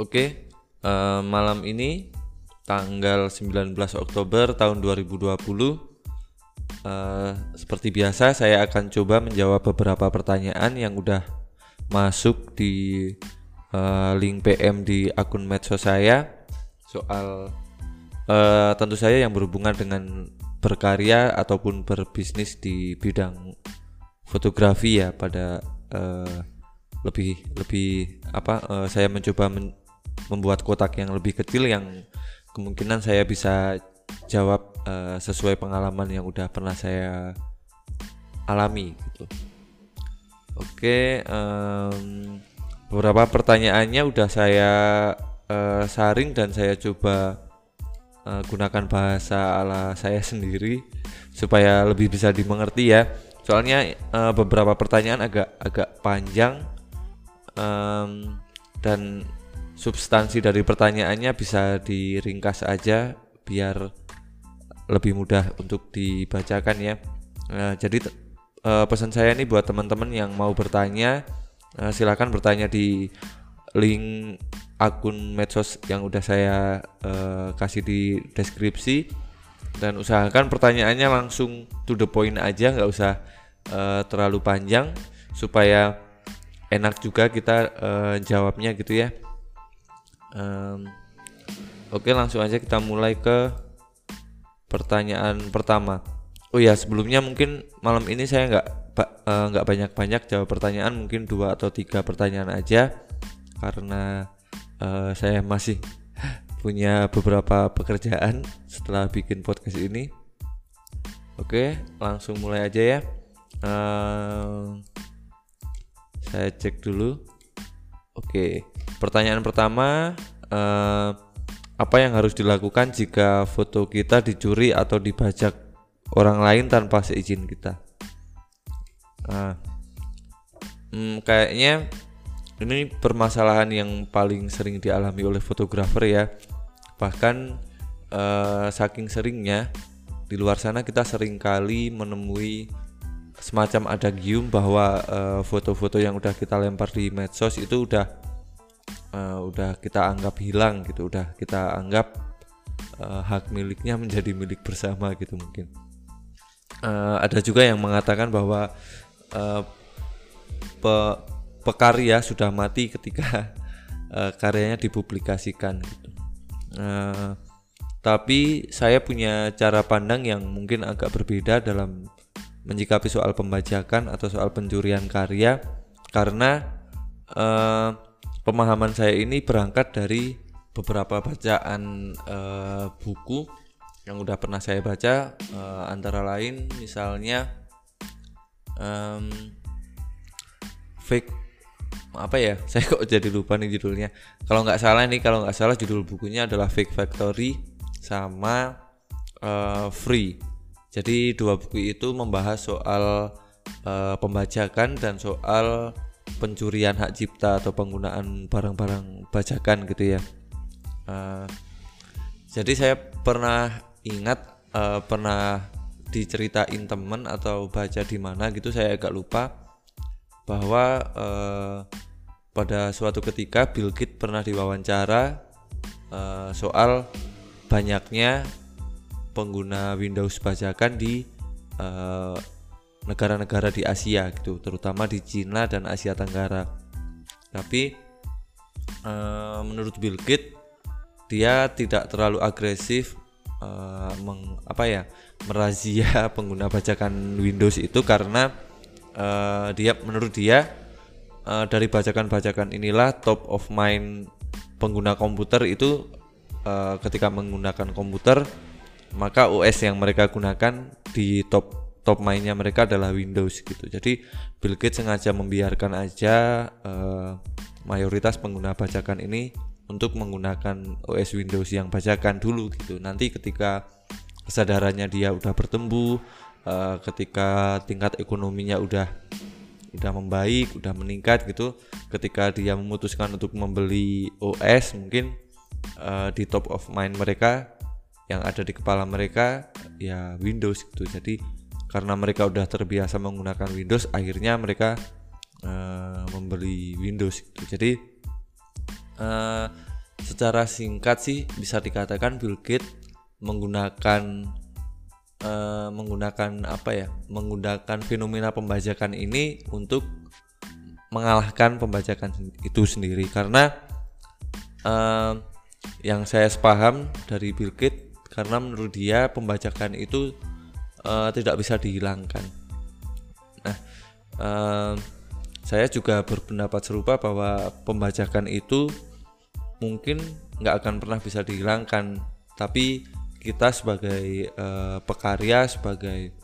Oke, eh, malam ini tanggal 19 Oktober tahun 2020 eh, seperti biasa saya akan coba menjawab beberapa pertanyaan yang udah masuk di eh, link PM di akun medsos saya. Soal eh, tentu saja yang berhubungan dengan berkarya ataupun berbisnis di bidang fotografi ya pada eh, lebih lebih apa eh, saya mencoba men- membuat kotak yang lebih kecil yang kemungkinan saya bisa jawab eh, sesuai pengalaman yang udah pernah saya alami gitu. Oke, em, beberapa pertanyaannya udah saya eh, saring dan saya coba eh, gunakan bahasa ala saya sendiri supaya lebih bisa dimengerti ya. Soalnya eh, beberapa pertanyaan agak agak panjang em, dan substansi dari pertanyaannya bisa diringkas aja biar lebih mudah untuk dibacakan ya. Nah, jadi eh, pesan saya nih buat teman-teman yang mau bertanya eh, silakan bertanya di link akun medsos yang udah saya eh, kasih di deskripsi dan usahakan pertanyaannya langsung to the point aja nggak usah eh, terlalu panjang supaya enak juga kita eh, jawabnya gitu ya. Em, oke langsung aja kita mulai ke pertanyaan pertama. Oh ya sebelumnya mungkin malam ini saya nggak eh, nggak banyak-banyak jawab pertanyaan mungkin dua atau tiga pertanyaan aja karena eh, saya masih punya beberapa pekerjaan setelah bikin podcast ini. Oke langsung mulai aja ya. Em, saya cek dulu. Oke, pertanyaan pertama, eh, apa yang harus dilakukan jika foto kita dicuri atau dibajak orang lain tanpa seizin kita? Nah, hmm, kayaknya ini permasalahan yang paling sering dialami oleh fotografer ya. Bahkan eh, saking seringnya di luar sana kita sering kali menemui semacam adagium bahwa eh, foto-foto yang udah kita lempar di medsos itu udah eh, udah kita anggap hilang gitu, udah kita anggap eh, hak miliknya menjadi milik bersama gitu mungkin. Eh, ada juga yang mengatakan bahwa eh, pe- pekarya sudah mati ketika eh, karyanya dipublikasikan gitu. Eh, tapi saya punya cara pandang yang mungkin agak berbeda dalam menyikapi soal pembajakan atau soal pencurian karya karena eh, pemahaman saya ini berangkat dari beberapa bacaan eh, buku yang udah pernah saya baca eh, antara lain misalnya em, fake apa ya saya kok jadi lupa nih judulnya. Kalau nggak salah nih kalau nggak salah judul bukunya adalah fake factory sama eh, free jadi dua buku itu membahas soal eh, pembajakan dan soal pencurian hak cipta atau penggunaan barang-barang bajakan gitu ya. Eh, jadi saya pernah ingat eh, pernah diceritain temen atau baca di mana gitu saya agak lupa bahwa eh, pada suatu ketika Bill Gates pernah diwawancara eh, soal banyaknya pengguna Windows bajakan di eh, negara-negara di Asia gitu, terutama di Cina dan Asia Tenggara. Tapi eh, menurut Bill Gates dia tidak terlalu agresif eh, meng, apa ya merazia pengguna bajakan Windows itu karena eh, dia menurut dia eh, dari bajakan-bajakan inilah top of mind pengguna komputer itu eh, ketika menggunakan komputer maka OS yang mereka gunakan di top top mainnya mereka adalah Windows gitu. Jadi Bill Gates sengaja membiarkan aja eh, mayoritas pengguna bajakan ini untuk menggunakan OS Windows yang bajakan dulu gitu. Nanti ketika kesadarannya dia udah bertumbuh, eh, ketika tingkat ekonominya udah udah membaik, udah meningkat gitu, ketika dia memutuskan untuk membeli OS mungkin eh, di top of mind mereka yang ada di kepala mereka ya Windows gitu. Jadi karena mereka udah terbiasa menggunakan Windows, akhirnya mereka eh, membeli Windows gitu. Jadi eh, secara singkat sih bisa dikatakan Bill Gates menggunakan uh, menggunakan apa ya menggunakan fenomena pembajakan ini untuk mengalahkan pembajakan itu sendiri karena uh, yang saya sepaham dari Bill Gates karena menurut dia pembajakan itu uh, tidak bisa dihilangkan. Nah, uh, saya juga berpendapat serupa bahwa pembajakan itu mungkin nggak akan pernah bisa dihilangkan, tapi kita sebagai uh, pekarya, sebagai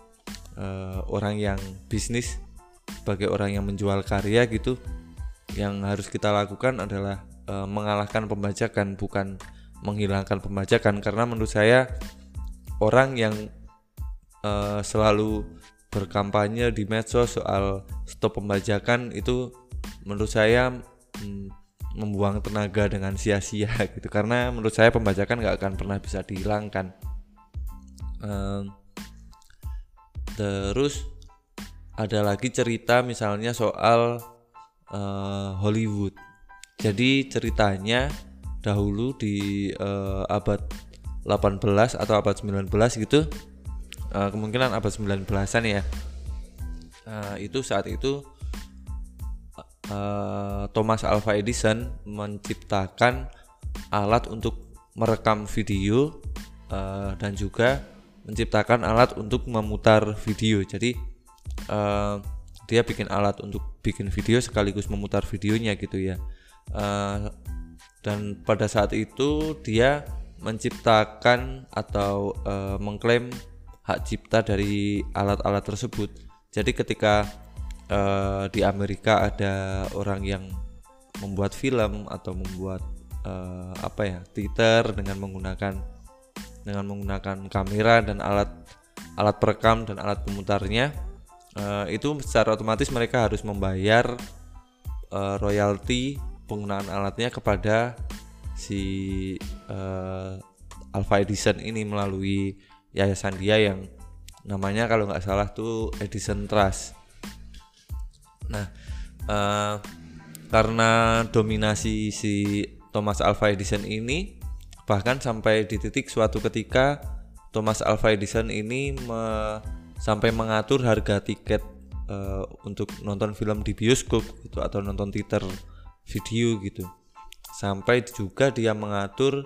uh, orang yang bisnis, sebagai orang yang menjual karya gitu, yang harus kita lakukan adalah uh, mengalahkan pembajakan, bukan menghilangkan pembajakan. Karena menurut saya orang yang uh, selalu berkampanye di medsos soal stop pembajakan itu menurut saya hmm, membuang tenaga dengan sia-sia gitu. Karena menurut saya pembajakan nggak akan pernah bisa dihilangkan. Um, terus ada lagi cerita misalnya soal uh, Hollywood. Jadi ceritanya dahulu di uh, abad 18 atau abad 19 gitu uh, kemungkinan abad 19-an ya uh, itu saat itu uh, Thomas Alva Edison menciptakan alat untuk merekam video uh, dan juga menciptakan alat untuk memutar video. Jadi uh, dia bikin alat untuk bikin video sekaligus memutar videonya gitu ya. Uh, dan pada saat itu dia menciptakan atau uh, mengklaim hak cipta dari alat-alat tersebut. Jadi ketika uh, di Amerika ada orang yang membuat film atau membuat uh, apa ya Twitter dengan menggunakan dengan menggunakan kamera dan alat alat perekam dan alat pemutarnya uh, itu secara otomatis mereka harus membayar uh, royalti penggunaan alatnya kepada si uh, Alpha Edison ini melalui yayasan dia yang namanya kalau nggak salah tuh Edison Trust. Nah, uh, karena dominasi si Thomas Alva Edison ini bahkan sampai di titik suatu ketika Thomas Alva Edison ini me, sampai mengatur harga tiket uh, untuk nonton film di bioskop gitu atau nonton teater video gitu. Sampai juga dia mengatur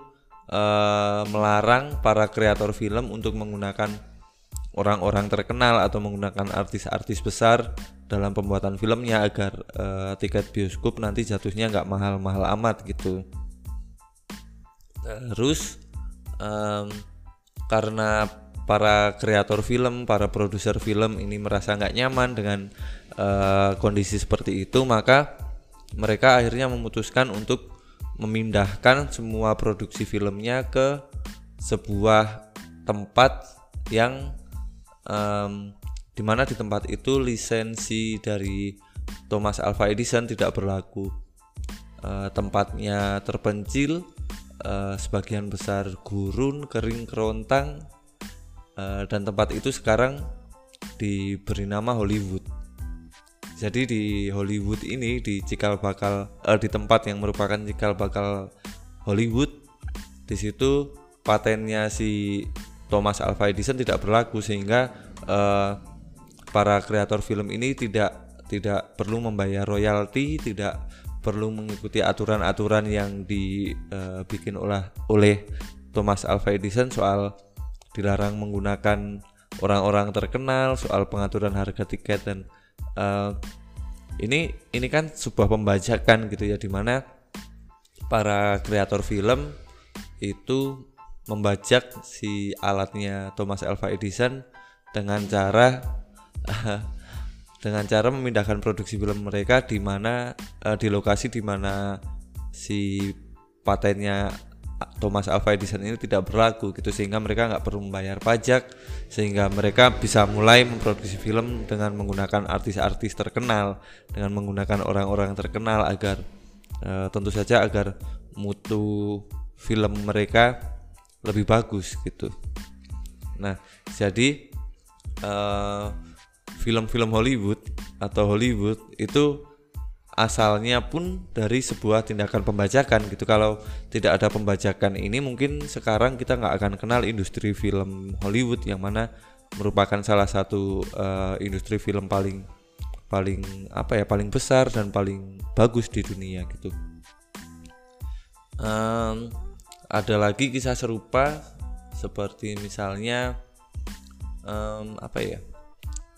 uh, melarang para kreator film untuk menggunakan orang-orang terkenal atau menggunakan artis-artis besar dalam pembuatan filmnya agar uh, tiket bioskop nanti jatuhnya nggak mahal-mahal amat gitu. Terus um, karena para kreator film, para produser film ini merasa nggak nyaman dengan uh, kondisi seperti itu, maka mereka akhirnya memutuskan untuk memindahkan semua produksi filmnya ke sebuah tempat yang um, di mana di tempat itu lisensi dari Thomas Alva Edison tidak berlaku. Uh, tempatnya terpencil, uh, sebagian besar gurun, kering, kerontang, uh, dan tempat itu sekarang diberi nama Hollywood. Jadi di Hollywood ini di cikal bakal uh, di tempat yang merupakan cikal bakal Hollywood, di situ patennya si Thomas Alva Edison tidak berlaku sehingga uh, para kreator film ini tidak tidak perlu membayar royalti, tidak perlu mengikuti aturan-aturan yang dibikin uh, oleh oleh Thomas Alva Edison soal dilarang menggunakan orang-orang terkenal, soal pengaturan harga tiket dan uh, ini ini kan sebuah pembajakan gitu ya di mana para kreator film itu membajak si alatnya Thomas Alva Edison dengan cara dengan cara memindahkan produksi film mereka di mana uh, di lokasi di mana si patennya Thomas Alva Edison ini tidak berlaku gitu sehingga mereka nggak perlu membayar pajak sehingga mereka bisa mulai memproduksi film dengan menggunakan artis-artis terkenal dengan menggunakan orang-orang terkenal agar uh, tentu saja agar mutu film mereka lebih bagus gitu. Nah, jadi eh, film-film Hollywood atau Hollywood itu asalnya pun dari sebuah tindakan pembajakan gitu. Kalau tidak ada pembajakan ini mungkin sekarang kita nggak akan kenal industri film Hollywood yang mana merupakan salah satu uh, industri film paling paling apa ya paling besar dan paling bagus di dunia gitu. Um, ada lagi kisah serupa seperti misalnya um, apa ya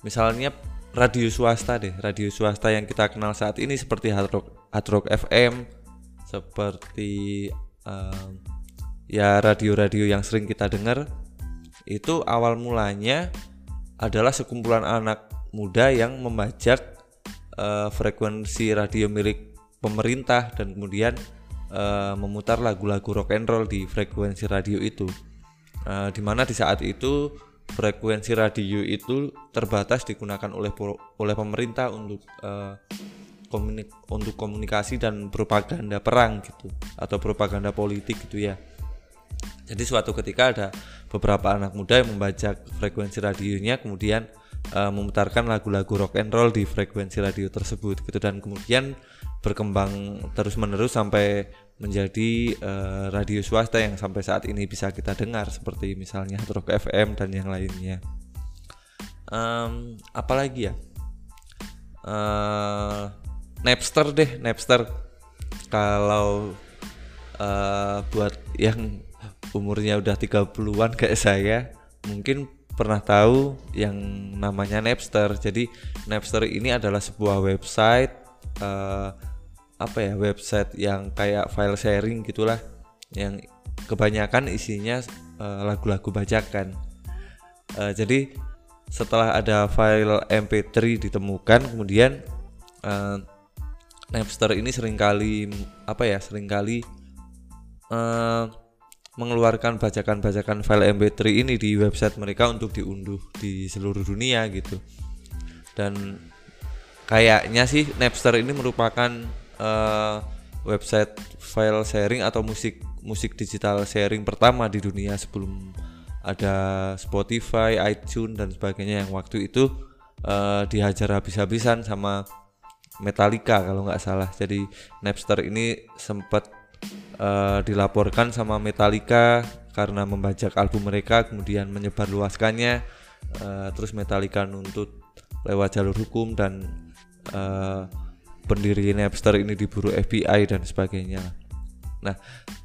misalnya radio swasta deh radio swasta yang kita kenal saat ini seperti Hard Rock, FM seperti um, ya radio-radio yang sering kita dengar. Itu awal mulanya adalah sekumpulan anak muda yang membajak uh, frekuensi radio milik pemerintah dan kemudian uh, memutar lagu-lagu rock and roll di frekuensi radio itu. Uh, di mana di saat itu frekuensi radio itu terbatas digunakan oleh oleh pemerintah untuk uh, komunik untuk komunikasi dan propaganda perang gitu atau propaganda politik gitu ya. Jadi suatu ketika ada beberapa anak muda yang membajak frekuensi radionya kemudian uh, memutarkan lagu-lagu rock and roll di frekuensi radio tersebut gitu dan kemudian berkembang terus menerus sampai menjadi uh, radio swasta yang sampai saat ini bisa kita dengar seperti misalnya Rock FM dan yang lainnya. Um, apalagi ya? Uh, Napster deh, Napster. Kalau uh, buat yang umurnya udah 30-an kayak saya, mungkin pernah tahu yang namanya Napster. Jadi Napster ini adalah sebuah website uh, apa ya website yang kayak file sharing gitulah yang kebanyakan isinya uh, lagu-lagu bajakan uh, jadi setelah ada file mp3 ditemukan kemudian uh, Napster ini sering kali apa ya sering kali uh, mengeluarkan bajakan-bajakan file mp3 ini di website mereka untuk diunduh di seluruh dunia gitu dan kayaknya sih Napster ini merupakan uh, website file sharing atau musik musik digital sharing pertama di dunia sebelum ada Spotify, iTunes dan sebagainya yang waktu itu uh, dihajar habis-habisan sama Metallica kalau nggak salah. Jadi Napster ini sempat uh, dilaporkan sama Metallica karena membajak album mereka kemudian menyebarluaskannya uh, terus Metallica nuntut lewat jalur hukum dan uh, pendiri Napster ini diburu FBI dan sebagainya. Nah,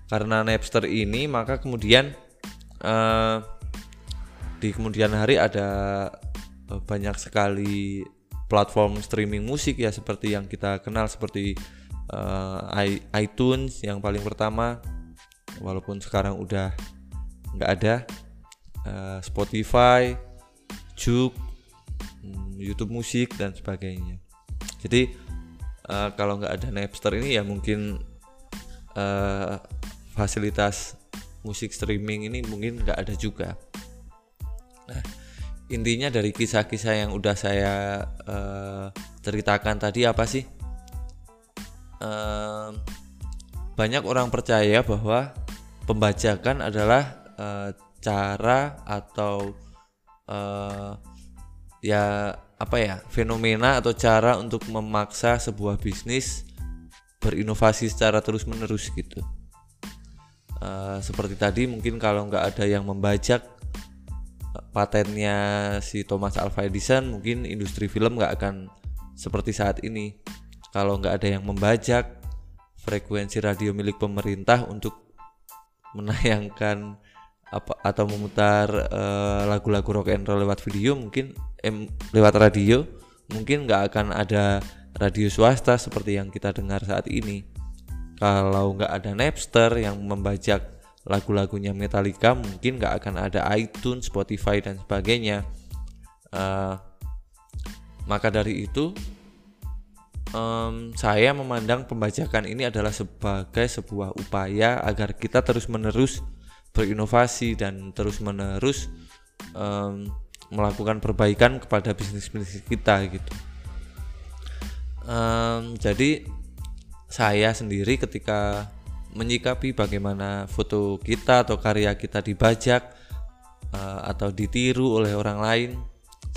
karena Napster ini maka kemudian uh, di kemudian hari ada banyak sekali platform streaming musik ya seperti yang kita kenal seperti uh, iTunes yang paling pertama walaupun sekarang udah nggak ada uh, Spotify, Juk, hmm, YouTube Musik dan sebagainya. Jadi uh, kalau nggak ada Napster ini ya mungkin uh, fasilitas musik streaming ini mungkin nggak ada juga. Nah, intinya dari kisah-kisah yang udah saya uh, ceritakan tadi apa sih? Banyak orang percaya bahwa pembajakan adalah uh, cara atau uh, ya apa ya fenomena atau cara untuk memaksa sebuah bisnis berinovasi secara terus menerus gitu. Uh, seperti tadi mungkin kalau nggak ada yang membajak patennya si Thomas Alva Edison mungkin industri film nggak akan seperti saat ini kalau nggak ada yang membajak frekuensi radio milik pemerintah untuk menayangkan apa atau memutar eh, lagu-lagu uh, rock and roll lewat video mungkin em, lewat radio mungkin nggak akan ada radio swasta seperti yang kita dengar saat ini. Kalau nggak ada Napster yang membajak lagu-lagunya Metallica mungkin nggak akan ada iTunes, Spotify dan sebagainya. Uh, maka dari itu um, saya memandang pembajakan ini adalah sebagai sebuah upaya agar kita terus menerus berinovasi dan terus menerus um, melakukan perbaikan kepada bisnis bisnis kita gitu. Um, jadi saya sendiri ketika menyikapi bagaimana foto kita atau karya kita dibajak uh, atau ditiru oleh orang lain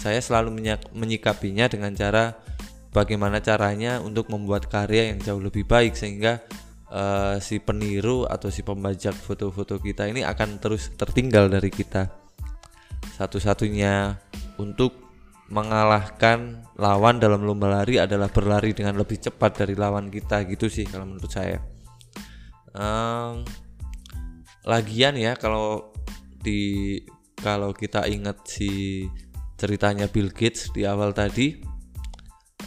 saya selalu menyikapinya dengan cara bagaimana caranya untuk membuat karya yang jauh lebih baik sehingga uh, si peniru atau si pembajak foto-foto kita ini akan terus tertinggal dari kita. Satu-satunya untuk mengalahkan lawan dalam lomba lari adalah berlari dengan lebih cepat dari lawan kita gitu sih kalau menurut saya. Um, lagian ya kalau di kalau kita ingat si ceritanya Bill Gates di awal tadi,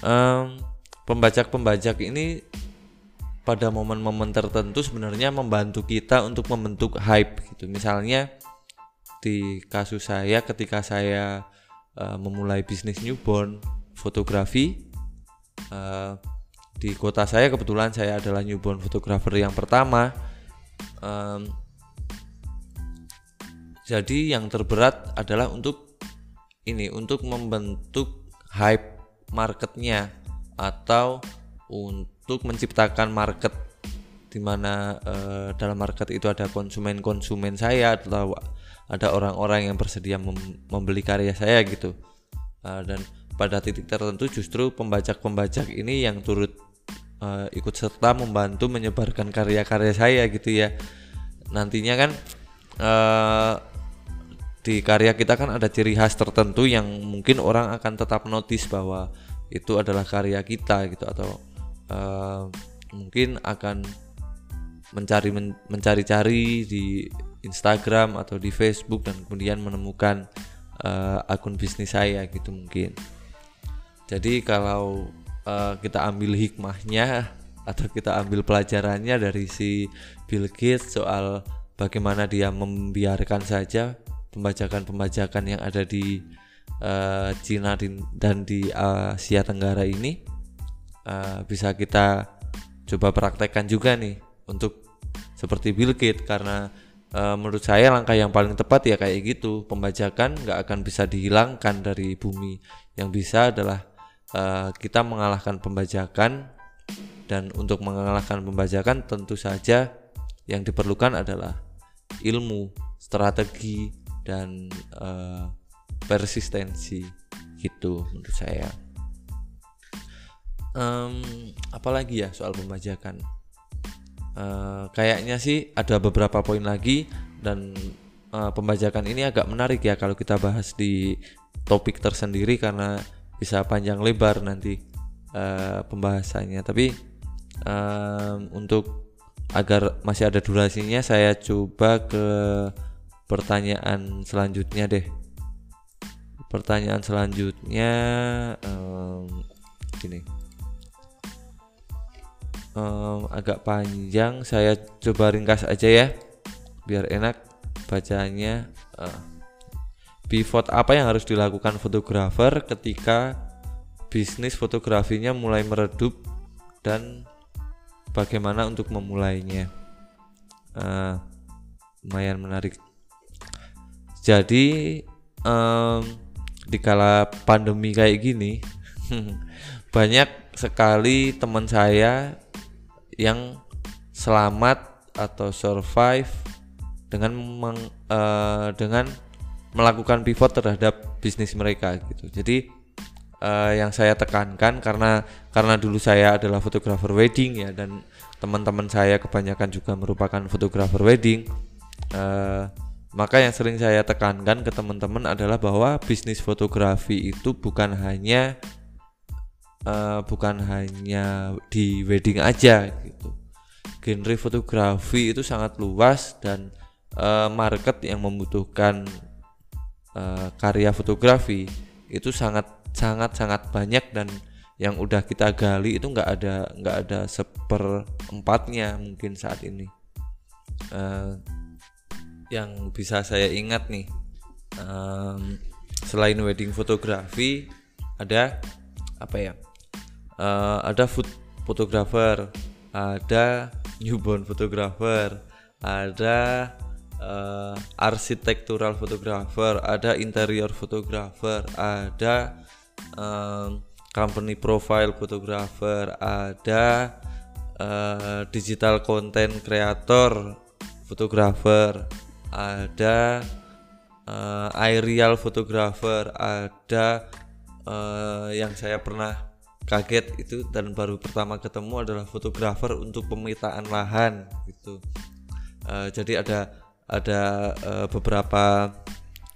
um, pembajak-pembajak ini pada momen-momen tertentu sebenarnya membantu kita untuk membentuk hype gitu. Misalnya di kasus saya ketika saya uh, memulai bisnis newborn fotografi uh, di kota saya kebetulan saya adalah newborn fotografer yang pertama. Um, jadi yang terberat adalah untuk ini untuk membentuk hype marketnya atau untuk menciptakan market di mana uh, dalam market itu ada konsumen-konsumen saya atau ada orang-orang yang bersedia mem membeli karya saya gitu. Uh, dan pada titik tertentu justru pembajak-pembajak ini yang turut uh, ikut serta membantu menyebarkan karya-karya saya gitu ya. Nantinya kan uh, di karya kita kan ada ciri khas tertentu yang mungkin orang akan tetap notice bahwa itu adalah karya kita gitu atau uh, mungkin akan mencari men, mencari-cari di Instagram atau di Facebook dan kemudian menemukan uh, akun bisnis saya gitu mungkin. Jadi kalau uh, kita ambil hikmahnya atau kita ambil pelajarannya dari si Bill Gates soal bagaimana dia membiarkan saja pembajakan-pembajakan yang ada di uh, Cina dan di Asia Tenggara ini uh, bisa kita coba praktekkan juga nih untuk seperti Bill Gates karena uh, menurut saya langkah yang paling tepat ya kayak gitu. Pembajakan nggak akan bisa dihilangkan dari bumi. Yang bisa adalah kita mengalahkan pembajakan dan untuk mengalahkan pembajakan tentu saja yang diperlukan adalah ilmu strategi dan uh, persistensi gitu menurut saya. Um, apalagi ya soal pembajakan uh, kayaknya sih ada beberapa poin lagi dan uh, pembajakan ini agak menarik ya kalau kita bahas di topik tersendiri karena bisa panjang lebar nanti uh, pembahasannya. Tapi um, untuk agar masih ada durasinya saya coba ke pertanyaan selanjutnya deh pertanyaan selanjutnya um, gini. Um, agak panjang saya coba ringkas aja ya biar enak bacanya. Uh, pivot apa yang harus dilakukan fotografer ketika bisnis fotografinya mulai meredup dan bagaimana untuk memulainya? Uh, lumayan menarik. Jadi um, di kala pandemi kayak gini banyak sekali teman saya yang selamat atau survive dengan meng, uh, dengan melakukan pivot terhadap bisnis mereka gitu. Jadi uh, yang saya tekankan karena karena dulu saya adalah fotografer wedding ya dan teman-teman saya kebanyakan juga merupakan fotografer wedding. Uh, maka yang sering saya tekankan ke teman-teman adalah bahwa bisnis fotografi itu bukan hanya uh, bukan hanya di wedding aja gitu. Genre fotografi itu sangat luas dan uh, market yang membutuhkan uh, karya fotografi itu sangat sangat sangat banyak dan yang udah kita gali itu nggak ada nggak ada seperempatnya mungkin saat ini uh, yang bisa saya ingat nih. Um, selain wedding fotografi ada apa ya? Uh, ada food photographer, ada newborn photographer, ada uh, architectural photographer, ada interior photographer, ada um, company profile photographer, ada uh, digital content creator photographer, ada uh, aerial photographer, ada uh, yang saya pernah kaget itu dan baru pertama ketemu adalah fotografer untuk pemetaan lahan gitu. Uh, jadi ada ada uh, beberapa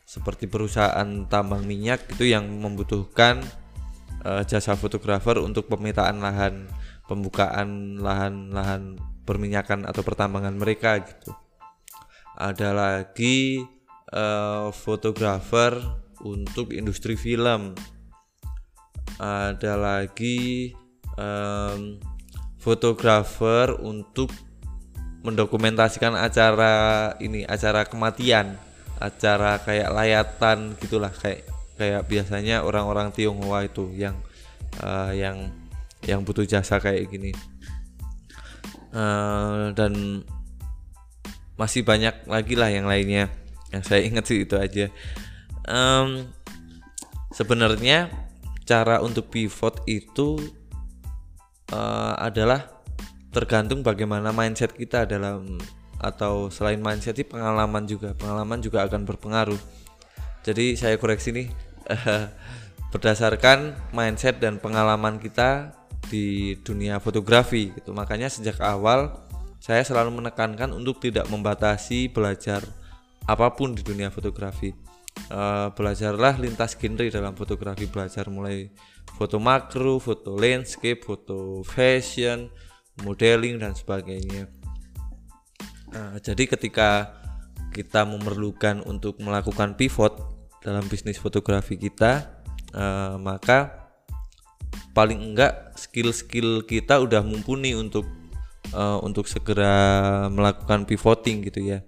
seperti perusahaan tambang minyak itu yang membutuhkan uh, jasa fotografer untuk pemetaan lahan pembukaan lahan-lahan perminyakan atau pertambangan mereka gitu ada lagi uh, fotografer untuk industri film. Ada lagi um, fotografer untuk mendokumentasikan acara ini acara kematian acara kayak layatan gitulah kayak kayak biasanya orang-orang Tionghoa itu yang uh, yang yang butuh jasa kayak gini. Uh, dan masih banyak lagi lah yang lainnya. Yang saya ingat sih itu aja. Um, sebenarnya cara untuk pivot itu uh, adalah tergantung bagaimana mindset kita dalam atau selain mindset itu pengalaman juga. Pengalaman juga akan berpengaruh. Jadi saya koreksi nih berdasarkan mindset dan pengalaman kita di dunia fotografi gitu. Makanya sejak awal saya selalu menekankan untuk tidak membatasi belajar apa pun di dunia fotografi uh, belajarlah lintas genre dalam fotografi belajar mulai foto makro, foto landscape, foto fashion, modeling dan sebagainya. Uh, jadi ketika kita memerlukan untuk melakukan pivot dalam bisnis fotografi kita, uh, maka paling enggak skill-skill kita udah mumpuni untuk uh, untuk segera melakukan pivoting gitu ya.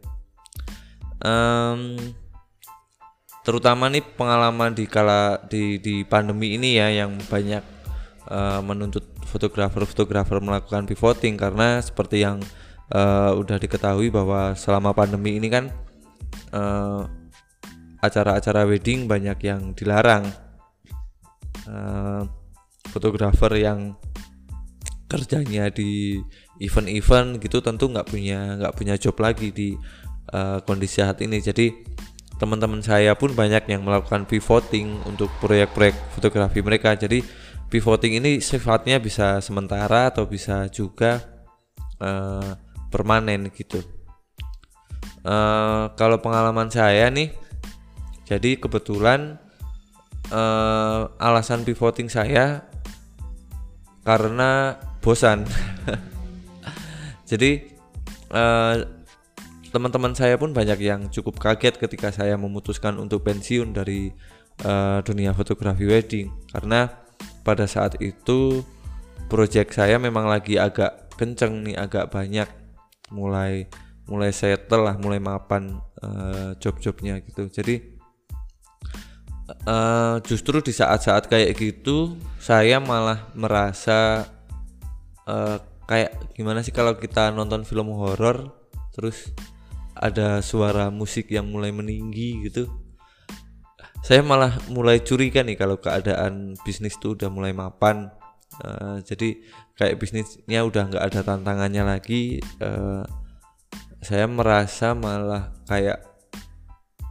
Um, terutama nih pengalaman di kala di di pandemi ini ya yang banyak uh, menuntut fotografer-fotografer melakukan pivoting karena seperti yang uh, udah diketahui bahwa selama pandemi ini kan uh, acara-acara wedding banyak yang dilarang uh, fotografer yang kerjanya di event-event gitu tentu nggak punya nggak punya job lagi di uh, kondisi saat ini. Jadi teman-teman saya pun banyak yang melakukan pivoting untuk proyek-proyek fotografi mereka. Jadi pivoting ini sifatnya bisa sementara atau bisa juga uh, permanen gitu. Uh, kalau pengalaman saya nih jadi kebetulan uh, alasan pivoting saya karena bosan jadi uh, teman-teman saya pun banyak yang cukup kaget ketika saya memutuskan untuk pensiun dari uh, dunia fotografi wedding. Karena pada saat itu proyek saya memang lagi agak kenceng nih agak banyak. Mulai mulai settle lah mulai mapan uh, job-jobnya gitu. Jadi uh, justru di saat-saat kayak gitu saya malah merasa uh, kayak gimana sih kalau kita nonton film horor terus ada suara musik yang mulai meninggi gitu. Saya malah mulai curiga nih kalau keadaan bisnis tuh udah mulai mapan. Uh, jadi kayak bisnisnya udah nggak ada tantangannya lagi uh, saya merasa malah kayak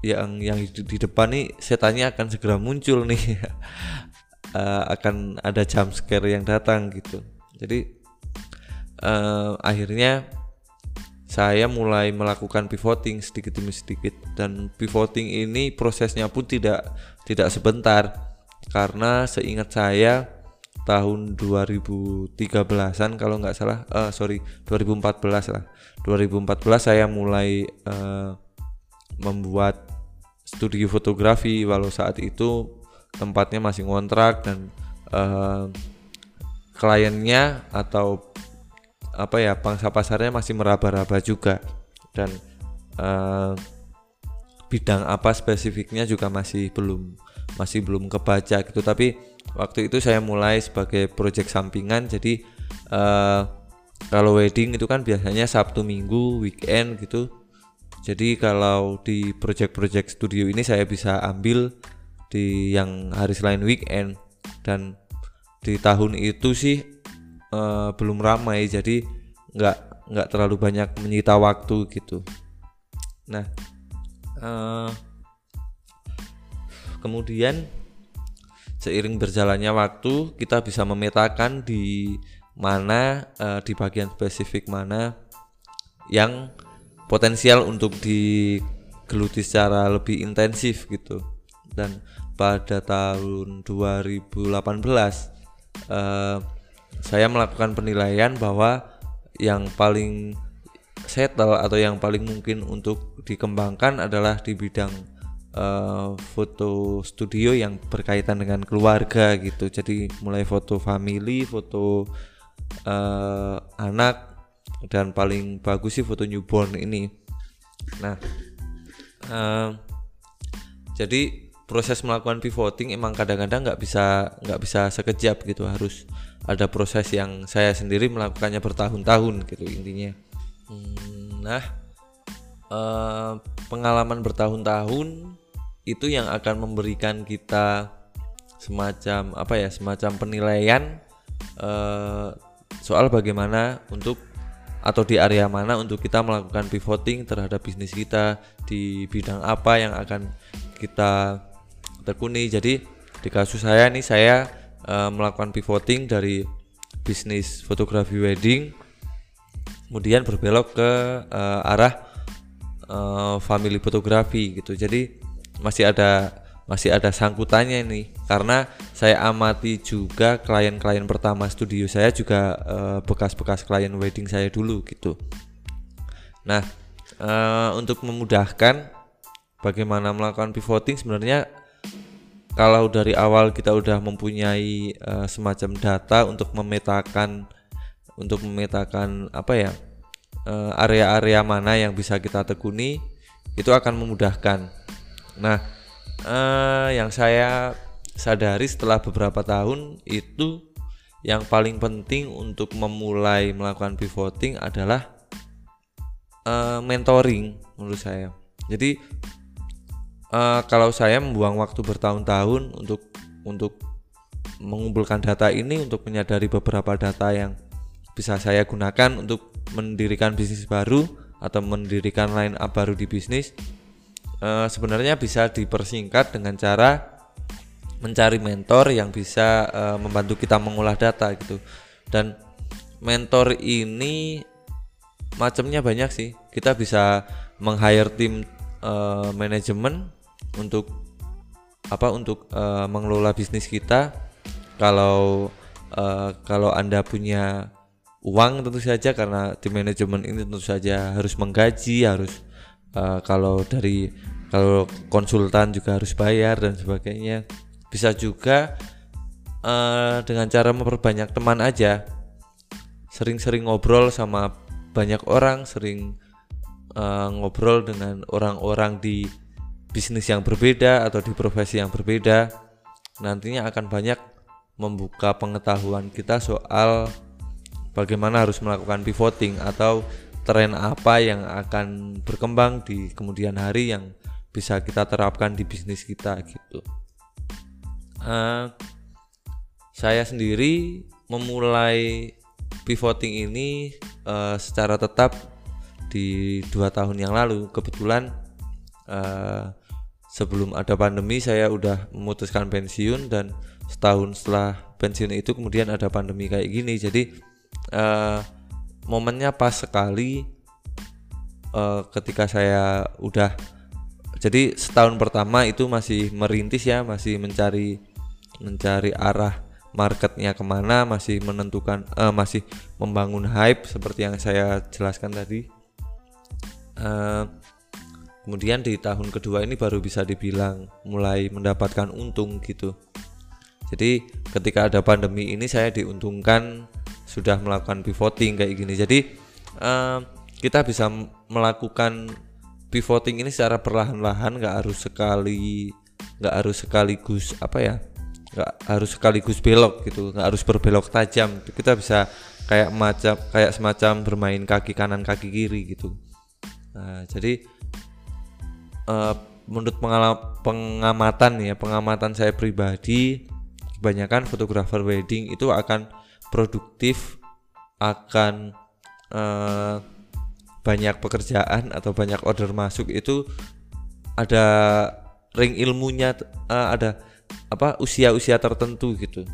yang yang di depan nih setannya akan segera muncul nih. Uh, akan ada jump scare yang datang gitu. Jadi uh, akhirnya saya mulai melakukan pivoting sedikit demi sedikit dan pivoting ini prosesnya pun tidak tidak sebentar. Karena seingat saya tahun 2013an kalau nggak salah uh, sorry 2014 lah. 2014 saya mulai uh, membuat studio fotografi. Walau saat itu tempatnya masih ngontrak dan uh, kliennya atau apa ya pangsa pasarnya masih meraba-raba juga. Dan uh, bidang apa spesifiknya juga masih belum masih belum kebaca gitu. Tapi waktu itu saya mulai sebagai project sampingan jadi uh, kalau wedding itu kan biasanya Sabtu Minggu weekend gitu. Jadi kalau di project-project studio ini saya bisa ambil di yang hari selain weekend. Dan di tahun itu sih uh, belum ramai jadi nggak nggak terlalu banyak menyita waktu gitu. Nah uh, kemudian seiring berjalannya waktu kita bisa memetakan di mana uh, di bagian spesifik mana yang potensial untuk digeluti secara lebih intensif gitu. Dan pada tahun 2018 uh, saya melakukan penilaian bahwa yang paling settle atau yang paling mungkin untuk dikembangkan adalah di bidang uh, foto studio yang berkaitan dengan keluarga gitu. Jadi mulai foto family, foto uh, anak dan paling bagus sih foto newborn ini. Nah, uh, jadi proses melakukan pivoting emang kadang-kadang nggak bisa nggak bisa sekejap gitu. Harus ada proses yang saya sendiri melakukannya bertahun-tahun gitu intinya. Hmm, nah eh, pengalaman bertahun-tahun itu yang akan memberikan kita semacam apa ya semacam penilaian eh, soal bagaimana untuk atau di area mana untuk kita melakukan pivoting terhadap bisnis kita di bidang apa yang akan kita tekuni jadi di kasus saya nih saya uh, melakukan pivoting dari bisnis fotografi wedding kemudian berbelok ke uh, arah uh, family fotografi gitu. Jadi masih ada masih ada sangkutannya nih karena saya amati juga klien-klien pertama studio saya juga bekas-bekas klien wedding saya dulu gitu. Nah untuk memudahkan bagaimana melakukan pivoting sebenarnya kalau dari awal kita udah mempunyai uh, semacam data untuk memetakan untuk memetakan apa ya eh, area-area mana yang bisa kita tekuni itu akan memudahkan. Nah, uh, yang saya sadari setelah beberapa tahun itu yang paling penting untuk memulai melakukan pivoting adalah uh, mentoring menurut saya. Jadi uh, kalau saya membuang waktu bertahun-tahun untuk untuk mengumpulkan data ini untuk menyadari beberapa data yang bisa saya gunakan untuk mendirikan bisnis baru atau mendirikan line up baru di bisnis uh, sebenarnya bisa dipersingkat dengan cara mencari mentor yang bisa uh, membantu kita mengolah data gitu. Dan mentor ini macamnya banyak sih. Kita bisa meng-hire tim uh, manajemen untuk apa untuk uh, mengelola bisnis kita. Kalau uh, kalau anda punya uang tentu saja karena di manajemen ini tentu saja harus menggaji harus uh, kalau dari kalau konsultan juga harus bayar dan sebagainya. Bisa juga uh, dengan cara memperbanyak teman aja. Sering-sering ngobrol sama banyak orang sering uh, ngobrol dengan orang-orang di bisnis yang berbeda atau di profesi yang berbeda nantinya akan banyak membuka pengetahuan kita soal bagaimana harus melakukan pivoting atau tren apa yang akan berkembang di kemudian hari yang bisa kita terapkan di bisnis kita gitu. Uh, saya sendiri memulai pivoting ini uh, secara tetap di dua tahun yang lalu kebetulan uh, sebelum ada pandemi saya udah memutuskan pensiun dan setahun setelah pensiun itu kemudian ada pandemi kayak gini. Jadi uh, momennya pas sekali uh, ketika saya udah jadi setahun pertama itu masih merintis ya masih mencari mencari arah marketnya ke mana masih menentukan uh, masih membangun hype seperti yang saya jelaskan tadi. Uh, kemudian di tahun kedua ini baru bisa dibilang mulai mendapatkan untung gitu. Jadi ketika ada pandemi ini saya diuntungkan sudah melakukan pivoting kayak gini. Jadi uh, kita bisa melakukan pivoting ini secara perlahan-lahan nggak harus sekali nggak harus sekaligus apa ya nggak harus sekaligus belok gitu nggak harus berbelok tajam. Kita bisa kayak macam kayak semacam bermain kaki kanan kaki kiri gitu. Nah, jadi uh, menurut pengamatan ya pengamatan saya pribadi kebanyakan fotografer wedding itu akan produktif akan uh, banyak pekerjaan atau banyak order masuk itu ada ring ilmunya uh, ada apa usia-usia tertentu gitu.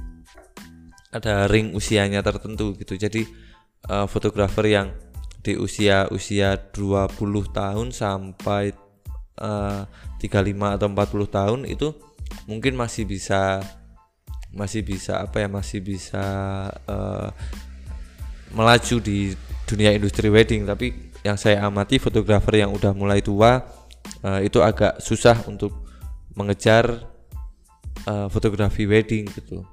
Ada ring usianya tertentu gitu. Jadi fotografer yang di usia usia 20 tahun sampai uh, 35 atau 40 tahun itu mungkin masih bisa masih bisa apa ya masih bisa uh, melaju di dunia industri wedding. Tapi yang saya amati fotografer yang udah mulai tua uh, itu agak susah untuk mengejar uh, fotografi wedding gitu.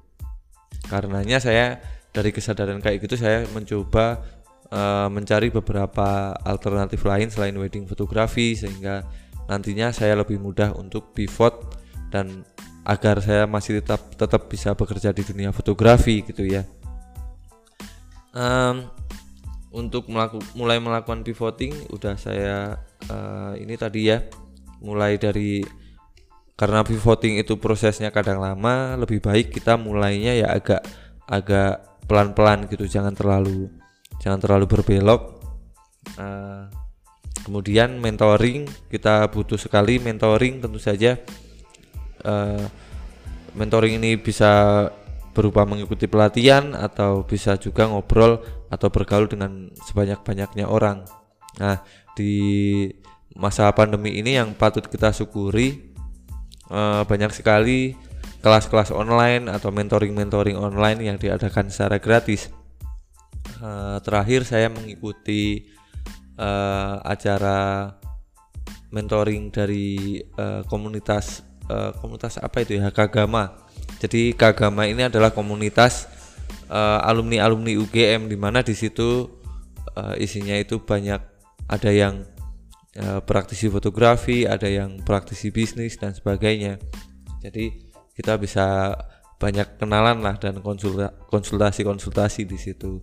Karenanya saya dari kesadaran kayak gitu saya mencoba uh, mencari beberapa alternatif lain selain wedding fotografi sehingga nantinya saya lebih mudah untuk pivot dan agar saya masih tetap tetap bisa bekerja di dunia fotografi gitu ya. Um, untuk melaku, mulai melakukan pivoting udah saya uh, ini tadi ya mulai dari karena pivoting itu prosesnya kadang lama lebih baik kita mulainya ya agak agak pelan-pelan gitu jangan terlalu jangan terlalu berbelok. Uh, kemudian mentoring kita butuh sekali mentoring tentu saja uh, mentoring ini bisa berupa mengikuti pelatihan atau bisa juga ngobrol atau bergaul dengan sebanyak-banyaknya orang. Nah, di masa pandemi ini yang patut kita syukuri uh, banyak sekali kelas-kelas online atau mentoring-mentoring online yang diadakan secara gratis. Uh, terakhir saya mengikuti uh, acara mentoring dari uh, komunitas uh, komunitas apa itu ya Kagama. Jadi Kagama ini adalah komunitas uh, alumni alumni UGM di mana di situ uh, isinya itu banyak ada yang uh, praktisi fotografi, ada yang praktisi bisnis dan sebagainya. Jadi kita bisa banyak kenalan lah dan konsultasi-konsultasi di situ.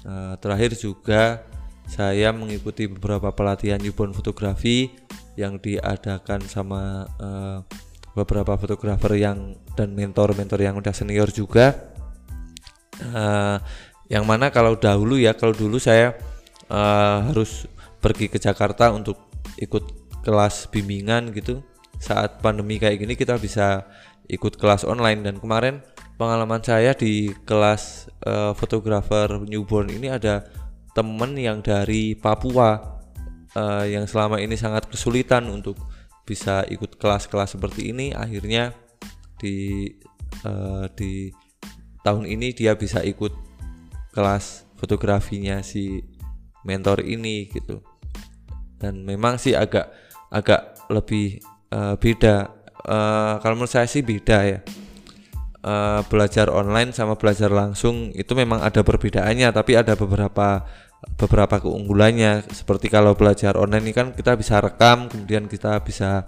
Uh, terakhir juga saya mengikuti beberapa pelatihan newborn fotografi yang diadakan sama uh, beberapa fotografer yang dan mentor-mentor yang udah senior juga. Uh, yang mana kalau dahulu ya kalau dulu saya uh, harus pergi ke Jakarta untuk ikut kelas bimbingan gitu. Saat pandemi kayak gini kita bisa ikut kelas online dan kemarin pengalaman saya di kelas uh, fotografer newborn ini ada temen yang dari Papua uh, yang selama ini sangat kesulitan untuk bisa ikut kelas-kelas seperti ini akhirnya di uh, di tahun ini dia bisa ikut kelas fotografinya si mentor ini gitu. Dan memang sih agak agak lebih uh, beda. Uh, kalau menurut saya sih beda ya. Uh, belajar online sama belajar langsung itu memang ada perbedaannya tapi ada beberapa beberapa keunggulannya. Seperti kalau belajar online ini kan kita bisa rekam kemudian kita bisa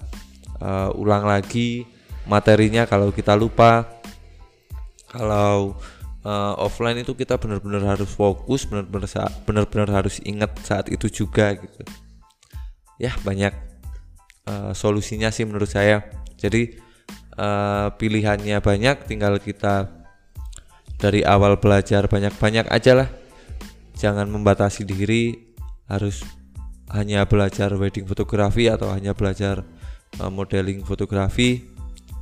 uh, ulang lagi materinya kalau kita lupa. Kalau uh, offline itu kita benar-benar harus fokus benar-benar benar-benar harus ingat saat itu juga gitu. Ya banyak uh, solusinya sih menurut saya. Jadi uh, pilihannya banyak tinggal kita dari awal belajar banyak-banyak aja lah jangan membatasi diri harus hanya belajar wedding fotografi atau hanya belajar uh, modeling fotografi.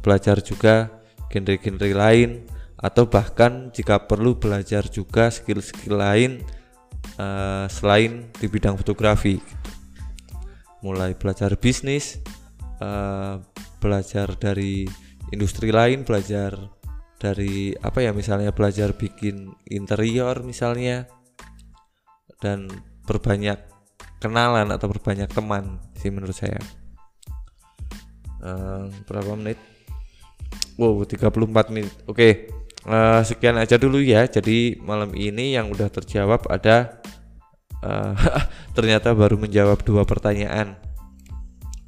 Belajar juga genre-genre lain atau bahkan jika perlu belajar juga skill-skill lain uh, selain di bidang fotografi. Mulai belajar bisnis uh, belajar dari industri lain belajar dari apa ya misalnya belajar bikin interior misalnya dan berbanyak kenalan atau berbanyak teman sih menurut saya. Uh, berapa menit? Wow 34 menit. Oke okay. uh, eh, sekian aja dulu ya. Jadi malam ini yang udah terjawab ada uh, ternyata baru menjawab dua pertanyaan.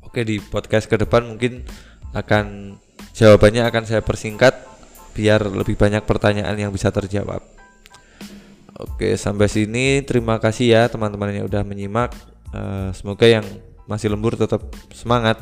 Oke okay, di podcast ke depan mungkin akan jawabannya akan saya persingkat biar lebih banyak pertanyaan yang bisa terjawab Oke, sampai sini terima kasih ya teman-teman yang udah menyimak. Uh, semoga yang masih lembur tetap semangat.